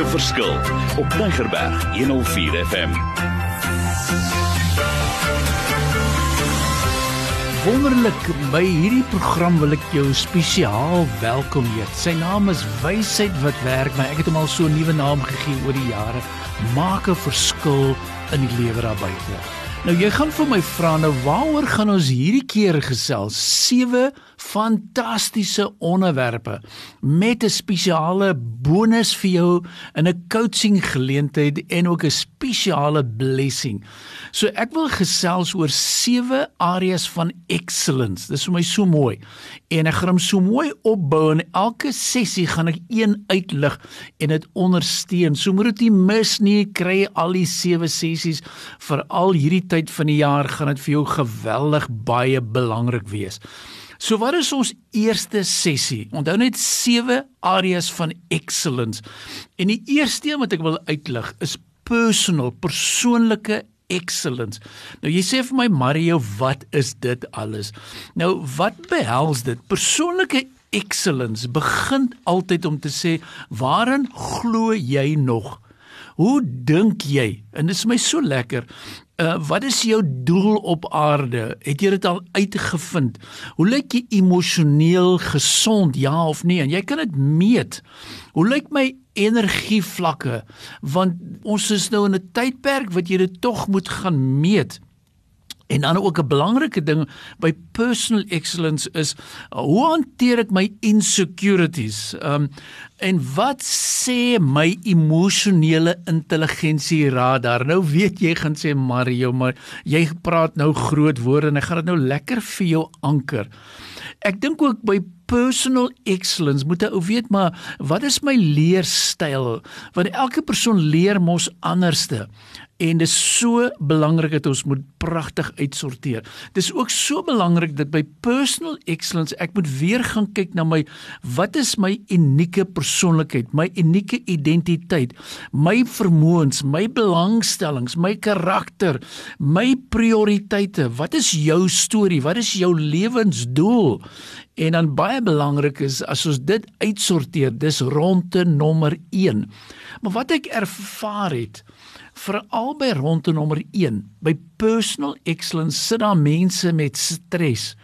'n verskil op Tigerberg 104 FM. Wonderlik, by hierdie program wil ek jou spesiaal welkom heet. Sy naam is Wysheid wat werk, maar ek het hom al so 'n nuwe naam gegee oor die jare. Maak 'n verskil in die lewe daar buite. Nou jy gaan vir my vra nou waaroor gaan ons hierdie keer gesels? Sewe fantastiese onderwerpe met 'n spesiale bonus vir jou in 'n coaching geleentheid en ook 'n spesiale blessing. So ek wil gesels oor sewe areas van excellence. Dis vir my so mooi. En ek gaan hom so mooi opbou en elke sessie gaan ek een uitlig en dit ondersteun. So moet dit nie mis nie. Kry al die sewe sessies vir al hierdie tyd van die jaar gaan dit vir jou geweldig baie belangrik wees. So wat is ons eerste sessie? Onthou net sewe areas van excellence. En die eerste een wat ek wil uitlig is personal, persoonlike excellence. Nou jy sê vir my Mario, wat is dit alles? Nou wat behels dit? Persoonlike excellence begin altyd om te sê, waarin glo jy nog? Hoe dink jy? En dit is my so lekker. Uh, wat is jou doel op aarde? Het jy dit al uitgevind? Hoe lyk jy emosioneel gesond, ja of nee? En jy kan dit meet. Hoe lyk my energievlakke? Want ons is nou in 'n tydperk wat jy dit tog moet gaan meet. En dan ook 'n belangrike ding by personal excellence is hoe hanteer ek my insecurities? Um en wat sê my emosionele intelligensie radar? Nou weet jy gaan sê Mario, maar jy praat nou groot woorde en ek gaan dit nou lekker vir jou anker. Ek dink ook by personal excellence moet ou weet maar wat is my leerstyl? Want elke persoon leer mos anderste en dit is so belangrik dat ons moet pragtig uitsorteer. Dis ook so belangrik dat by personal excellence ek moet weer gaan kyk na my wat is my unieke persoonlikheid, my unieke identiteit, my vermoëns, my belangstellings, my karakter, my prioriteite. Wat is jou storie? Wat is jou lewensdoel? En dan baie belangrik is as ons dit uitsorteer, dis ronde nommer 1. Maar wat ek ervaar het, veral by ronde nommer 1 by personal excellence sit daar mense met stres.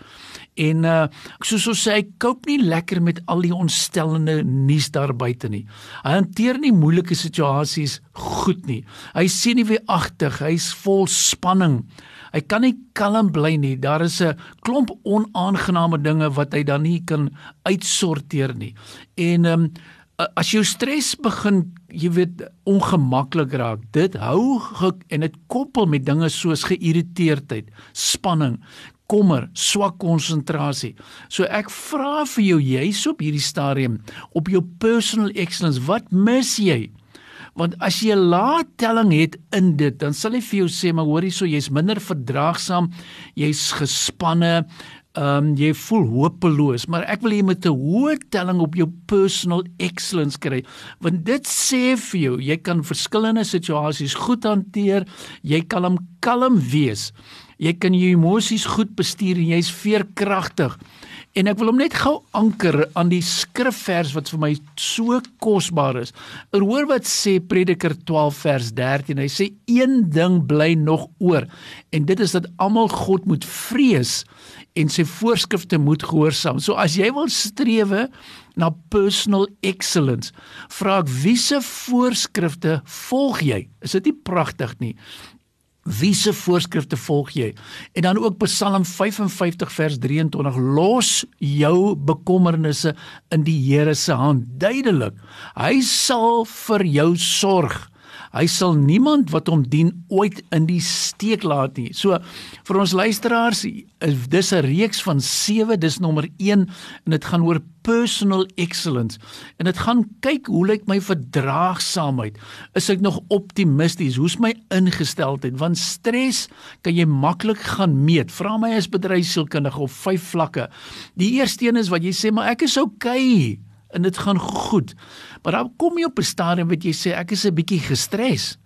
En uh, soos ons sê hy koop nie lekker met al die ontstellende nuus daar buite nie. Hy hanteer nie moeilike situasies goed nie. Hy sien nie weer agtig hy's vol spanning. Hy kan nie kalm bly nie. Daar is 'n klomp onaangename dinge wat hy dan nie kan uitsorteer nie. En um, as jou stres begin, jy weet, ongemaklik raak, dit hou en dit koppel met dinge soos geïrriteerdheid, spanning, kommer, swak konsentrasie. So ek vra vir jou jy's op hierdie stadium op jou personal excellence, wat mis jy? Want as jy 'n lae telling het in dit, dan sal hy vir jou sê, maar hoor hierso, jy's minder verdraagsaam, jy's gespanne, ehm um, jy voel hopeloos, maar ek wil jy met 'n hoë telling op jou personal excellence kry, want dit sê vir jou jy kan verskillende situasies goed hanteer, jy kan hom kalm wees. Jy kan jou emosies goed bestuur en jy's veerkragtig. En ek wil hom net gou anker aan die skrifvers wat vir my so kosbaar is. Hoor wat sê Prediker 12 vers 13. Hy sê een ding bly nog oor en dit is dat almal God moet vrees en sy voorskrifte moet gehoorsaam. So as jy wil strewe na personal excellence, vra ek wiese voorskrifte volg jy? Is dit nie pragtig nie? Wiese voorskrifte volg jy? En dan ook Psalm 55 vers 23: Los jou bekommernisse in die Here se hand. Duidelik. Hy sal vir jou sorg. Hy sal niemand wat hom dien ooit in die steek laat nie. So vir ons luisteraars, dis 'n reeks van 7, dis nommer 1 en dit gaan oor personal excellence. En dit gaan kyk hoe lyk my verdraagsaamheid? Is ek nog optimisties? Hoe's my ingesteldheid? Want stres kan jy maklik gaan meet. Vra my as bedryfsielkundige op vyf vlakke. Die eerste een is wat jy sê, maar ek is okay en dit gaan goed. Maar dan kom jy op 'n stadium wat jy sê ek is 'n bietjie gestres.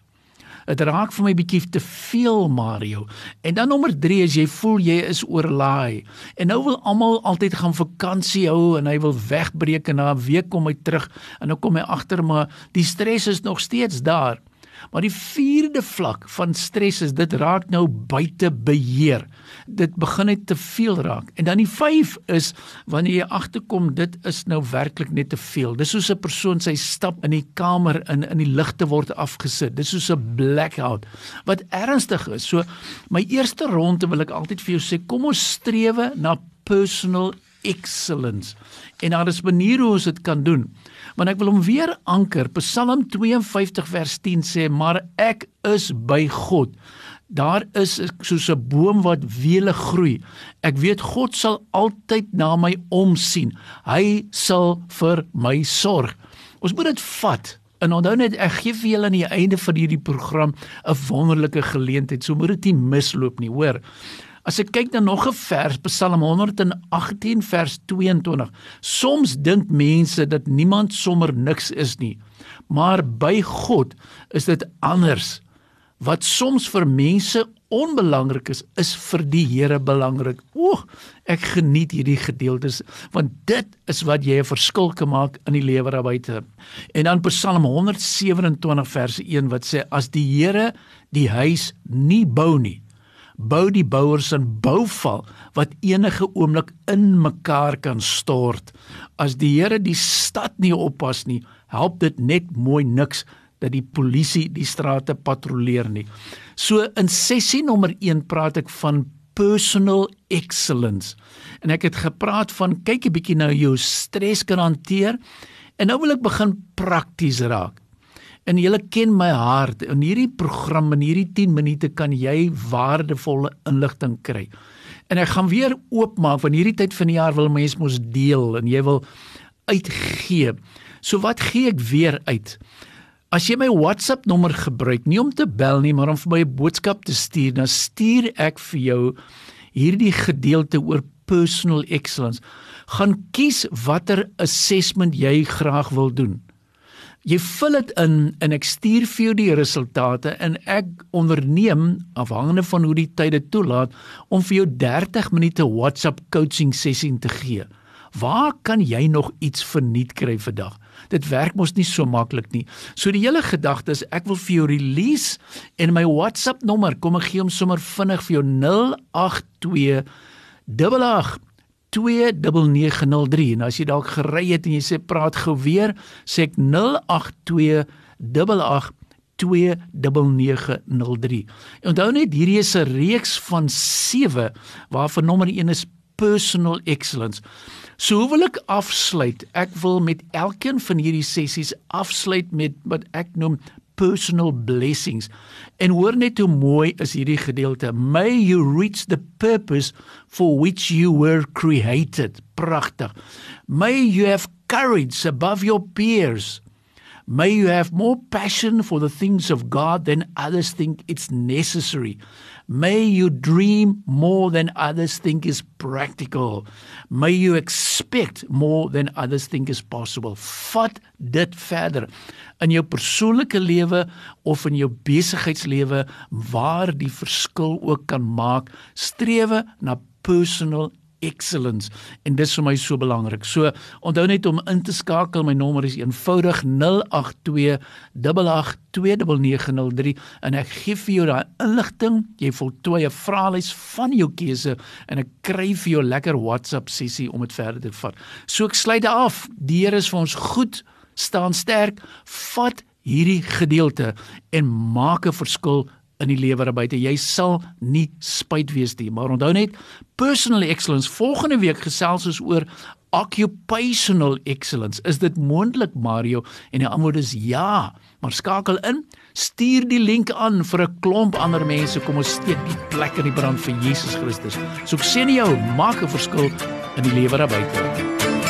Dit raak vir my bietjie te veel Mario. En dan nommer 3 is jy voel jy is oorlaai. En nou wil almal altyd gaan vakansie hou en hy wil wegbreek en na 'n week kom hy terug en dan kom hy agter maar die stres is nog steeds daar. Maar die vierde vlak van stres is dit raak nou buite beheer. Dit begin net te veel raak. En dan die 5 is wanneer jy agterkom dit is nou werklik net te veel. Dis soos 'n persoon sy stap in die kamer in in die ligte word afgesit. Dis soos 'n blackout wat ernstig is. So my eerste ronde wil ek altyd vir jou sê kom ons strewe na personal excellence. En daar is maniere hoe ons dit kan doen. Want ek wil hom weer anker. Psalm 52 vers 10 sê: "Maar ek is by God." Daar is soos 'n boom wat wele groei. Ek weet God sal altyd na my omsien. Hy sal vir my sorg. Ons moet dit vat. En onthou net ek gee vir julle aan die einde van hierdie program 'n wonderlike geleentheid. So moet dit nie misloop nie, hoor. As ek kyk na nog 'n vers, Psalm 118 vers 22. Soms dink mense dat niemand sommer niks is nie. Maar by God is dit anders. Wat soms vir mense onbelangrik is, is vir die Here belangrik. Oeg, ek geniet hierdie gedeeltes want dit is wat jy 'n verskil kan maak in die lewe daar buite. En dan Psalm 127 vers 1 wat sê as die Here die huis nie bou nie, bou die bouers 'n bouval wat enige oomblik in mekaar kan stort. As die Here die stad nie oppas nie, help dit net mooi niks dat die polisie die strate patrolleer nie. So in sessie nommer 1 praat ek van personal excellence. En ek het gepraat van kyk 'n bietjie nou jou stres kan hanteer. En nou wil ek begin prakties raak. En jy ken my hart. In hierdie program in hierdie 10 minute kan jy waardevolle inligting kry. En ek gaan weer oopmaak want hierdie tyd van die jaar wil mense mos deel en jy wil uitgee. So wat gee ek weer uit? As jy my WhatsApp nommer gebruik, nie om te bel nie, maar om vir my 'n boodskap te stuur, dan stuur ek vir jou hierdie gedeelte oor personal excellence. Gaan kies watter assessment jy graag wil doen. Jy vul dit in en ek stuur vir jou die resultate en ek onderneem afhangende van hoe die tyd dit toelaat om vir jou 30 minute WhatsApp coaching sessie te gee. Waar kan jy nog iets verniet kry vandag? Dit werk mos nie so maklik nie. So die hele gedagte is ek wil vir jou release en my WhatsApp nommer kom ek gee hom sommer vinnig vir jou 082 88 2903 en as jy dalk gery het en jy sê praat gou weer sê ek 082 88 2903. Onthou net hierdie is 'n reeks van 7 waarvan nommer 1 is personal excellence. So hoe wil ek afsluit? Ek wil met elkeen van hierdie sessies afsluit met wat ek noem personal blessings. En hoor net hoe mooi is hierdie gedeelte. May you reach the purpose for which you were created. Pragtig. May you have courage above your peers. May you have more passion for the things of God than others think it's necessary. May you dream more than others think is practical. May you expect more than others think is possible. Vat dit verder in jou persoonlike lewe of in jou besigheidslewe waar die verskil ook kan maak. Strewe na personal excellence en dis vir my so belangrik. So onthou net om in te skakel. My nommer is eenvoudig 082 8829903 en ek gee vir jou daai inligting. Jy voltooi 'n vraelys van jou keuse en ek kry vir jou lekker WhatsApp sessie om dit verder te vat. So ek sluit af. Die Here is vir ons goed. Staan sterk. Vat hierdie gedeelte en maak 'n verskil in die lewe daar buite. Jy sal nie spyt wees nie, maar onthou net personal excellence. Volgende week gesels ons oor occupational excellence. Is dit moontlik, Mario? En die antwoord is ja. Maar skakel in. Stuur die link aan vir 'n klomp ander mense. Kom ons steek die plek in die brand vir Jesus Christus. So ek sê nie jou maak 'n verskil in die lewe daar buite.